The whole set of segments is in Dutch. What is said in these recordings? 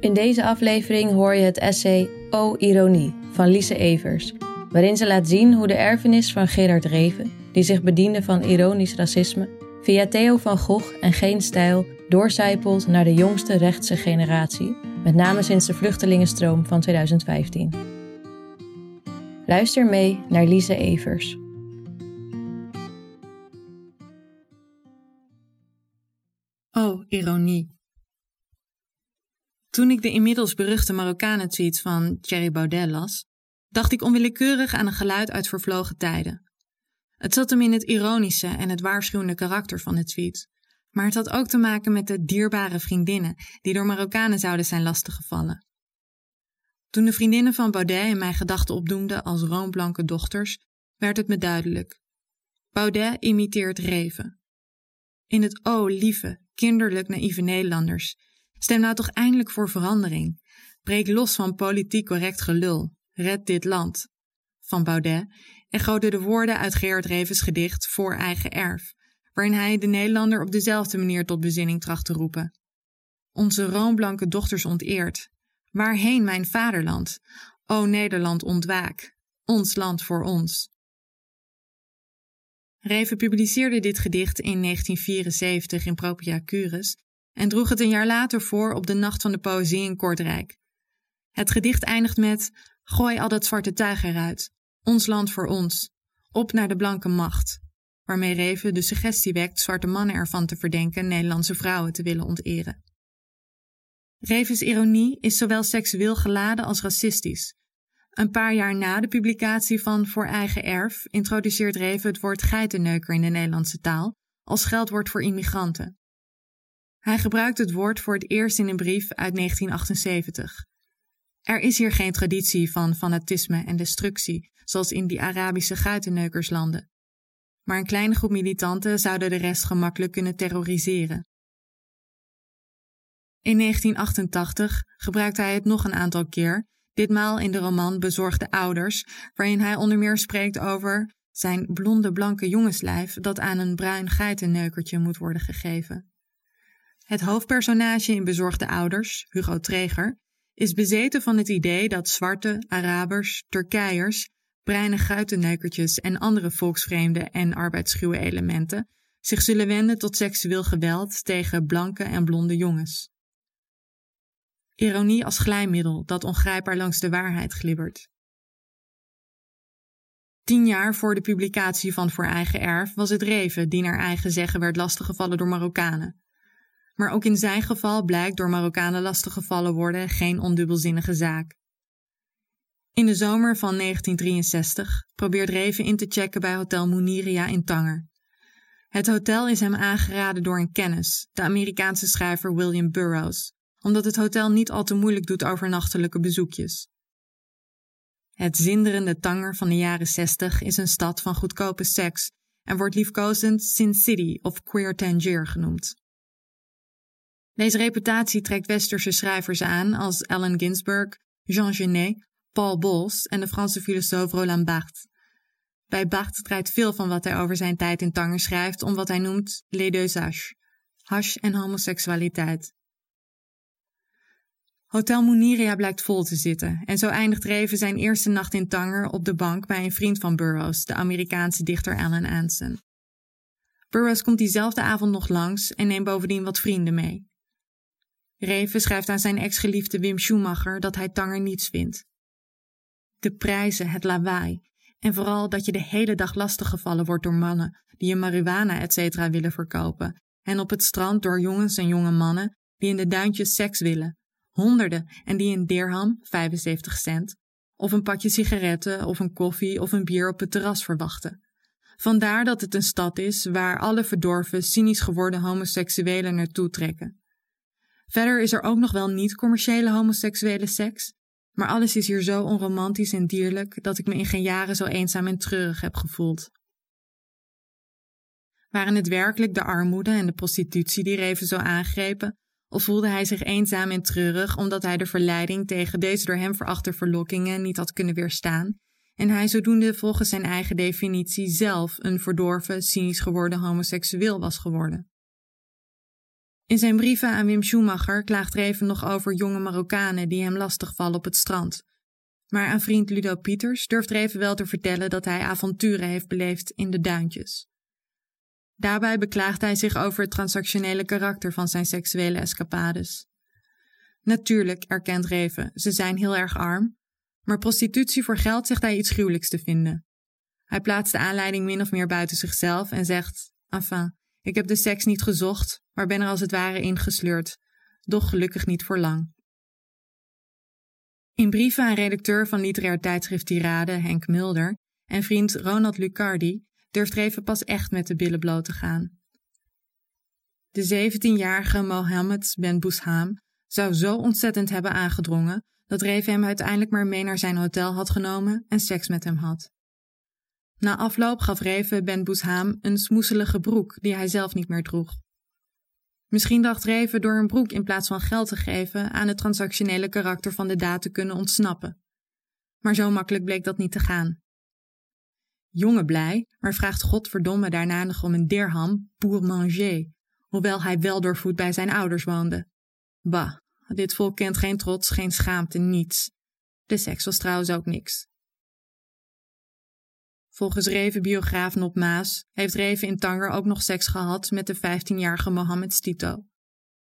In deze aflevering hoor je het essay O Ironie van Lise Evers, waarin ze laat zien hoe de erfenis van Gerard Reven, die zich bediende van ironisch racisme, via Theo van Gogh en Geen Stijl doorcijpelt naar de jongste rechtse generatie, met name sinds de vluchtelingenstroom van 2015. Luister mee naar Lise Evers. Oh, ironie. Toen ik de inmiddels beruchte Marokkanen-tweets van Thierry Baudet las, dacht ik onwillekeurig aan een geluid uit vervlogen tijden. Het zat hem in het ironische en het waarschuwende karakter van de tweet, maar het had ook te maken met de dierbare vriendinnen die door Marokkanen zouden zijn lastiggevallen. Toen de vriendinnen van Baudet in mijn gedachten opdoemden als roomblanke dochters, werd het me duidelijk. Baudet imiteert Reven. In het o lieve, kinderlijk naïeve Nederlanders Stem nou toch eindelijk voor verandering. Breek los van politiek correct gelul. Red dit land. Van Baudet echoden de woorden uit Gerard Revens gedicht Voor eigen erf, waarin hij de Nederlander op dezelfde manier tot bezinning tracht te roepen. Onze roomblanke dochters onteerd. Waarheen mijn vaderland? O Nederland ontwaak. Ons land voor ons. Reven publiceerde dit gedicht in 1974 in Propria Cures en droeg het een jaar later voor op de Nacht van de Poëzie in Kortrijk. Het gedicht eindigt met: Gooi al dat zwarte tuig eruit. Ons land voor ons. Op naar de blanke macht. Waarmee Reven de suggestie wekt zwarte mannen ervan te verdenken Nederlandse vrouwen te willen onteren. Revens ironie is zowel seksueel geladen als racistisch. Een paar jaar na de publicatie van Voor eigen erf introduceert Reven het woord geitenneuker in de Nederlandse taal als geldwoord voor immigranten. Hij gebruikt het woord voor het eerst in een brief uit 1978. Er is hier geen traditie van fanatisme en destructie, zoals in die Arabische guitenneukerslanden. Maar een kleine groep militanten zouden de rest gemakkelijk kunnen terroriseren. In 1988 gebruikt hij het nog een aantal keer, ditmaal in de roman Bezorgde Ouders, waarin hij onder meer spreekt over zijn blonde blanke jongenslijf dat aan een bruin geitenneukertje moet worden gegeven. Het hoofdpersonage in Bezorgde Ouders, Hugo Treger, is bezeten van het idee dat zwarte, Arabers, Turkijers, bruine guitenneukertjes en andere volksvreemde en arbeidsschuwe elementen zich zullen wenden tot seksueel geweld tegen blanke en blonde jongens. Ironie als glijmiddel dat ongrijpbaar langs de waarheid glibbert. Tien jaar voor de publicatie van Voor Eigen Erf was het Reven die naar eigen zeggen werd lastiggevallen door Marokkanen. Maar ook in zijn geval blijkt door Marokkanen lastiggevallen worden geen ondubbelzinnige zaak. In de zomer van 1963 probeert Reven in te checken bij Hotel Muniria in Tanger. Het hotel is hem aangeraden door een kennis, de Amerikaanse schrijver William Burroughs, omdat het hotel niet al te moeilijk doet over nachtelijke bezoekjes. Het zinderende Tanger van de jaren 60 is een stad van goedkope seks en wordt liefkozend Sin City of Queer Tangier genoemd. Deze reputatie trekt westerse schrijvers aan als Allen Ginsberg, Jean Genet, Paul Bos en de Franse filosoof Roland Barthes. Bij Barthes draait veel van wat hij over zijn tijd in Tanger schrijft om wat hij noemt les deux hash, hash en homoseksualiteit. Hotel Muniria blijkt vol te zitten en zo eindigt Reven zijn eerste nacht in Tanger op de bank bij een vriend van Burroughs, de Amerikaanse dichter Alan Anson. Burroughs komt diezelfde avond nog langs en neemt bovendien wat vrienden mee. Reven schrijft aan zijn ex-geliefde Wim Schumacher dat hij Tanger niets vindt. De prijzen, het lawaai en vooral dat je de hele dag lastiggevallen wordt door mannen die je marihuana etc. willen verkopen en op het strand door jongens en jonge mannen die in de duintjes seks willen, honderden en die een dirham, 75 cent, of een pakje sigaretten of een koffie of een bier op het terras verwachten. Vandaar dat het een stad is waar alle verdorven, cynisch geworden homoseksuelen naartoe trekken. Verder is er ook nog wel niet-commerciële homoseksuele seks, maar alles is hier zo onromantisch en dierlijk dat ik me in geen jaren zo eenzaam en treurig heb gevoeld. Waren het werkelijk de armoede en de prostitutie die Reven zo aangrepen, of voelde hij zich eenzaam en treurig omdat hij de verleiding tegen deze door hem verachte verlokkingen niet had kunnen weerstaan en hij zodoende volgens zijn eigen definitie zelf een verdorven, cynisch geworden homoseksueel was geworden? In zijn brieven aan Wim Schumacher klaagt Reven nog over jonge Marokkanen die hem lastigvallen op het strand. Maar aan vriend Ludo Pieters durft Reven wel te vertellen dat hij avonturen heeft beleefd in de duintjes. Daarbij beklaagt hij zich over het transactionele karakter van zijn seksuele escapades. Natuurlijk, erkent Reven, ze zijn heel erg arm, maar prostitutie voor geld zegt hij iets gruwelijks te vinden. Hij plaatst de aanleiding min of meer buiten zichzelf en zegt: Enfin, ik heb de seks niet gezocht, maar ben er als het ware ingesleurd, doch gelukkig niet voor lang. In brieven aan redacteur van literair tijdschrift Tirade, Henk Mulder, en vriend Ronald Lucardi durft Reven pas echt met de billen bloot te gaan. De 17-jarige Mohammed Ben Bousham zou zo ontzettend hebben aangedrongen dat Reven hem uiteindelijk maar mee naar zijn hotel had genomen en seks met hem had. Na afloop gaf Reven Ben Bousham een smoeselige broek die hij zelf niet meer droeg. Misschien dacht Reven door een broek in plaats van geld te geven aan het transactionele karakter van de daad te kunnen ontsnappen. Maar zo makkelijk bleek dat niet te gaan. Jonge blij, maar vraagt godverdomme daarna nog om een dirham pour manger, hoewel hij wel doorvoet bij zijn ouders woonde. Bah, dit volk kent geen trots, geen schaamte, niets. De seks was trouwens ook niks. Volgens Reven biograaf Nop Maas heeft Reven in Tanger ook nog seks gehad met de 15-jarige Mohammed Stito.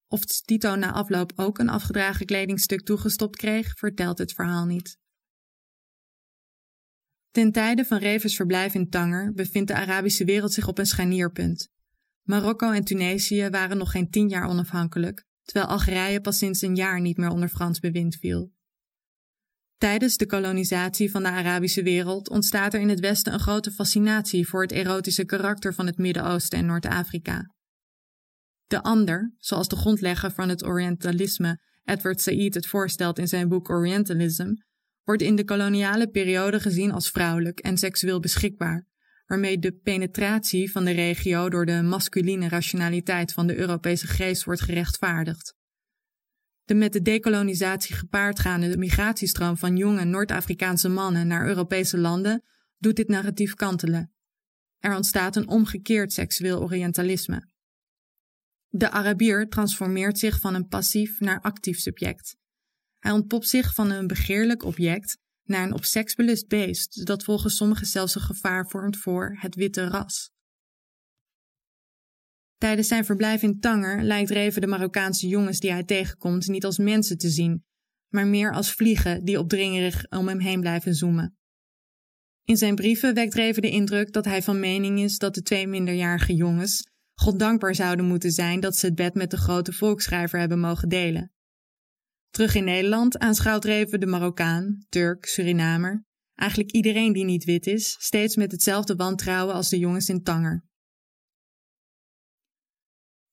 Of Stito na afloop ook een afgedragen kledingstuk toegestopt kreeg, vertelt het verhaal niet. Ten tijde van Revens verblijf in Tanger bevindt de Arabische wereld zich op een scharnierpunt. Marokko en Tunesië waren nog geen tien jaar onafhankelijk, terwijl Algerije pas sinds een jaar niet meer onder Frans bewind viel. Tijdens de kolonisatie van de Arabische wereld ontstaat er in het Westen een grote fascinatie voor het erotische karakter van het Midden-Oosten en Noord-Afrika. De ander, zoals de grondlegger van het Orientalisme Edward Said het voorstelt in zijn boek Orientalism, wordt in de koloniale periode gezien als vrouwelijk en seksueel beschikbaar, waarmee de penetratie van de regio door de masculine rationaliteit van de Europese geest wordt gerechtvaardigd. De met de dekolonisatie gepaardgaande migratiestroom van jonge Noord-Afrikaanse mannen naar Europese landen doet dit narratief kantelen. Er ontstaat een omgekeerd seksueel orientalisme. De Arabier transformeert zich van een passief naar actief subject. Hij ontpopt zich van een begeerlijk object naar een op seks belust beest, dat volgens sommigen zelfs een gevaar vormt voor het witte ras. Tijdens zijn verblijf in Tanger lijkt Reven de Marokkaanse jongens die hij tegenkomt niet als mensen te zien, maar meer als vliegen die opdringerig om hem heen blijven zoomen. In zijn brieven wekt Reven de indruk dat hij van mening is dat de twee minderjarige jongens God dankbaar zouden moeten zijn dat ze het bed met de grote volksschrijver hebben mogen delen. Terug in Nederland aanschouwt Reven de Marokkaan, Turk, Surinamer, eigenlijk iedereen die niet wit is, steeds met hetzelfde wantrouwen als de jongens in Tanger.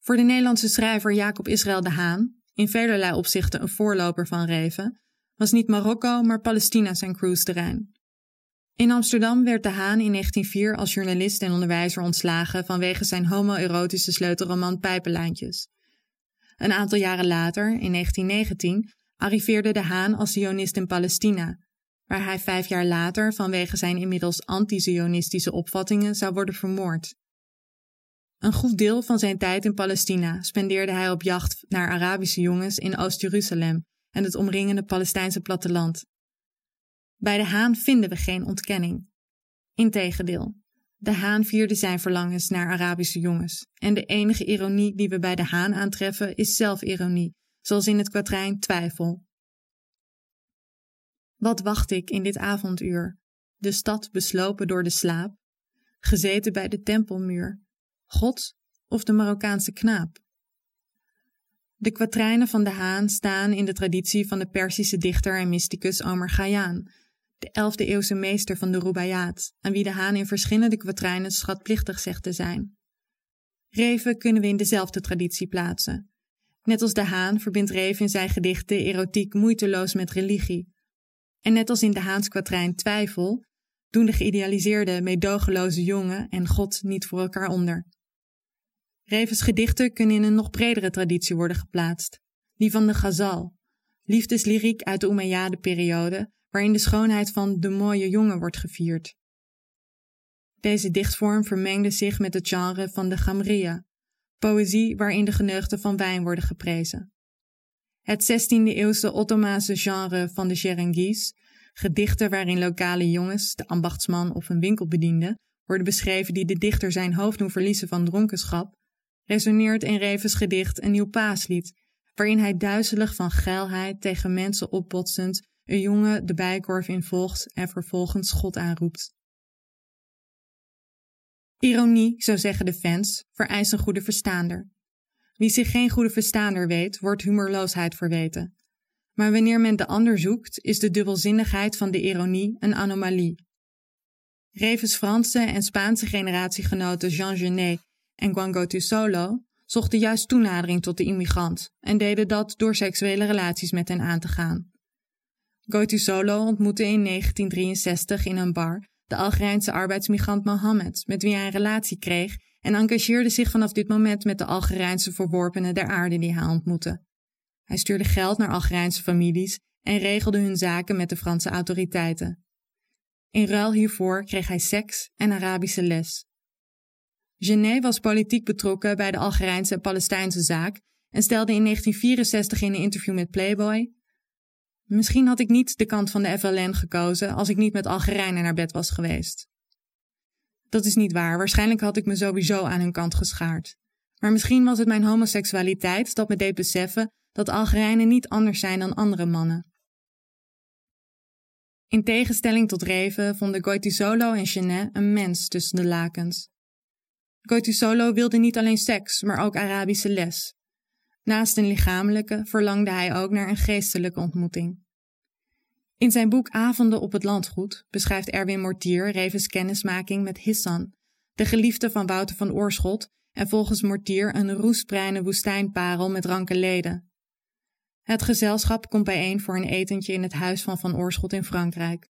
Voor de Nederlandse schrijver Jacob Israël de Haan, in velerlei opzichten een voorloper van Reven, was niet Marokko, maar Palestina zijn cruise-terrein. In Amsterdam werd de Haan in 1904 als journalist en onderwijzer ontslagen vanwege zijn homoerotische sleutelroman Pijpenlijntjes. Een aantal jaren later, in 1919, arriveerde de Haan als Zionist in Palestina, waar hij vijf jaar later vanwege zijn inmiddels anti-Zionistische opvattingen zou worden vermoord. Een goed deel van zijn tijd in Palestina spendeerde hij op jacht naar Arabische jongens in Oost-Jeruzalem en het omringende Palestijnse platteland. Bij de Haan vinden we geen ontkenning. Integendeel, de haan vierde zijn verlangens naar Arabische jongens. En de enige ironie die we bij de haan aantreffen is zelfironie, zoals in het kwatrijn Twijfel. Wat wacht ik in dit avonduur? De stad beslopen door de slaap, gezeten bij de tempelmuur, God of de Marokkaanse knaap? De kwatrijnen van de haan staan in de traditie van de Persische dichter en mysticus Omar Khayyam, de 11e eeuwse meester van de Rubaiyat, aan wie de Haan in verschillende kwatrijnen schatplichtig zegt te zijn. Reven kunnen we in dezelfde traditie plaatsen. Net als de Haan verbindt Reef in zijn gedichten erotiek moeiteloos met religie. En net als in de Haans kwatrijn Twijfel, doen de geïdealiseerde, meedogenloze jongen en God niet voor elkaar onder. Revens gedichten kunnen in een nog bredere traditie worden geplaatst, die van de ghazal, liefdeslyriek uit de Umayyade-periode, waarin de schoonheid van de mooie jongen wordt gevierd. Deze dichtvorm vermengde zich met het genre van de gamria, poëzie waarin de geneugten van wijn worden geprezen. Het 16e-eeuwse Ottomaanse genre van de Jerengis, gedichten waarin lokale jongens, de ambachtsman of een winkelbediende, worden beschreven die de dichter zijn hoofd doen verliezen van dronkenschap, resoneert in Revens gedicht een nieuw paaslied, waarin hij duizelig van geilheid tegen mensen opbotsend een jongen de bijkorf involgt en vervolgens God aanroept. Ironie, zo zeggen de fans, vereist een goede verstaander. Wie zich geen goede verstaander weet, wordt humorloosheid verweten. Maar wanneer men de ander zoekt, is de dubbelzinnigheid van de ironie een anomalie. Revens Franse en Spaanse generatiegenoten Jean Genet en Juan Solo zochten juist toenadering tot de immigrant en deden dat door seksuele relaties met hen aan te gaan. Solo ontmoette in 1963 in een bar de Algerijnse arbeidsmigrant Mohammed, met wie hij een relatie kreeg en engageerde zich vanaf dit moment met de Algerijnse verworpenen der aarde die hij ontmoette. Hij stuurde geld naar Algerijnse families en regelde hun zaken met de Franse autoriteiten. In ruil hiervoor kreeg hij seks en Arabische les. Genet was politiek betrokken bij de Algerijnse en Palestijnse zaak en stelde in 1964 in een interview met Playboy: Misschien had ik niet de kant van de FLN gekozen als ik niet met Algerijnen naar bed was geweest. Dat is niet waar, waarschijnlijk had ik me sowieso aan hun kant geschaard. Maar misschien was het mijn homoseksualiteit dat me deed beseffen dat Algerijnen niet anders zijn dan andere mannen. In tegenstelling tot Reven vonden Goitisolo en Chenet een mens tussen de lakens. Goitisolo wilde niet alleen seks, maar ook Arabische les. Naast een lichamelijke verlangde hij ook naar een geestelijke ontmoeting. In zijn boek Avonden op het landgoed beschrijft Erwin Mortier Revens kennismaking met Hissan, de geliefde van Wouter van Oorschot en volgens Mortier een roestbreine woestijnparel met ranke leden. Het gezelschap komt bijeen voor een etentje in het huis van Van Oorschot in Frankrijk.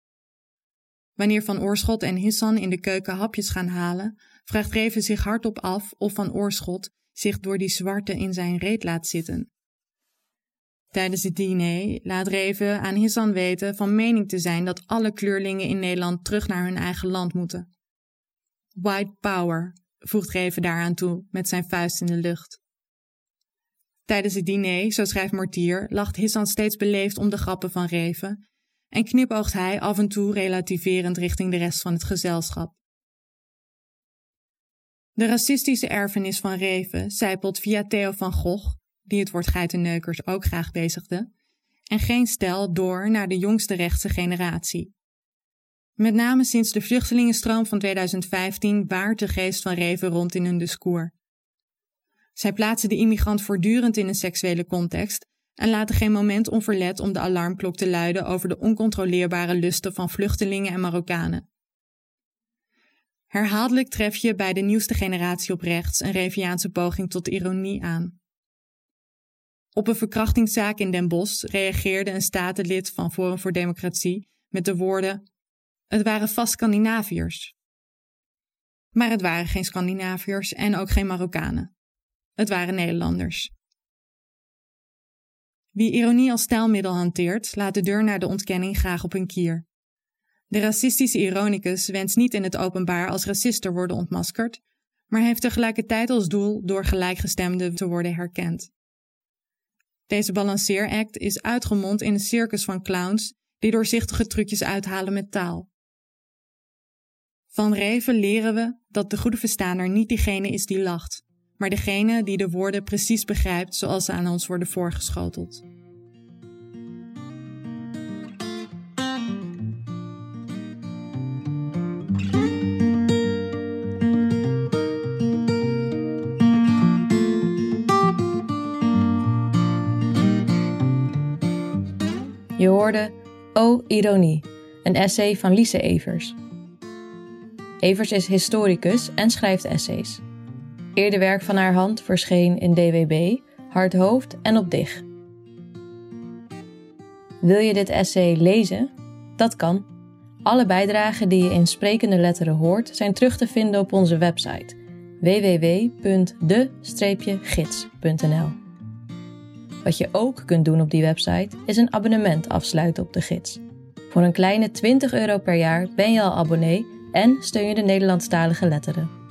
Wanneer Van Oorschot en Hissan in de keuken hapjes gaan halen, vraagt Reven zich hardop af of Van Oorschot zich door die zwarte in zijn reet laat zitten. Tijdens het diner laat Reven aan Hissan weten van mening te zijn dat alle kleurlingen in Nederland terug naar hun eigen land moeten. White power, voegt Reven daaraan toe met zijn vuist in de lucht. Tijdens het diner, zo schrijft Mortier, lacht Hissan steeds beleefd om de grappen van Reven en knipoogt hij af en toe relativerend richting de rest van het gezelschap. De racistische erfenis van Reven zijpelt via Theo van Gogh, die het woord geitenneukers ook graag bezigde, en geen stel door naar de jongste rechtse generatie. Met name sinds de vluchtelingenstroom van 2015 waart de geest van Reven rond in hun discours. Zij plaatsen de immigrant voortdurend in een seksuele context en laten geen moment onverlet om de alarmklok te luiden over de oncontroleerbare lusten van vluchtelingen en Marokkanen. Herhaaldelijk tref je bij de nieuwste generatie op rechts een Reviaanse poging tot ironie aan. Op een verkrachtingszaak in Den Bosch reageerde een statenlid van Forum voor Democratie met de woorden: Het waren vast Scandinaviërs. Maar het waren geen Scandinaviërs en ook geen Marokkanen. Het waren Nederlanders. Wie ironie als stijlmiddel hanteert, laat de deur naar de ontkenning graag op een kier. De racistische ironicus wenst niet in het openbaar als racist te worden ontmaskerd, maar heeft tegelijkertijd als doel door gelijkgestemden te worden herkend. Deze balanceeract is uitgemond in een circus van clowns die doorzichtige trucjes uithalen met taal. Van Reven leren we dat de goede verstaaner niet diegene is die lacht, maar degene die de woorden precies begrijpt zoals ze aan ons worden voorgeschoteld. Je hoorde O Ironie, een essay van Lise Evers. Evers is historicus en schrijft essays. Eerder werk van haar hand verscheen in DWB, hard hoofd en op dig. Wil je dit essay lezen? Dat kan. Alle bijdragen die je in sprekende letteren hoort zijn terug te vinden op onze website www.de-gids.nl. Wat je ook kunt doen op die website is een abonnement afsluiten op de gids. Voor een kleine 20 euro per jaar ben je al abonnee en steun je de Nederlandstalige letteren.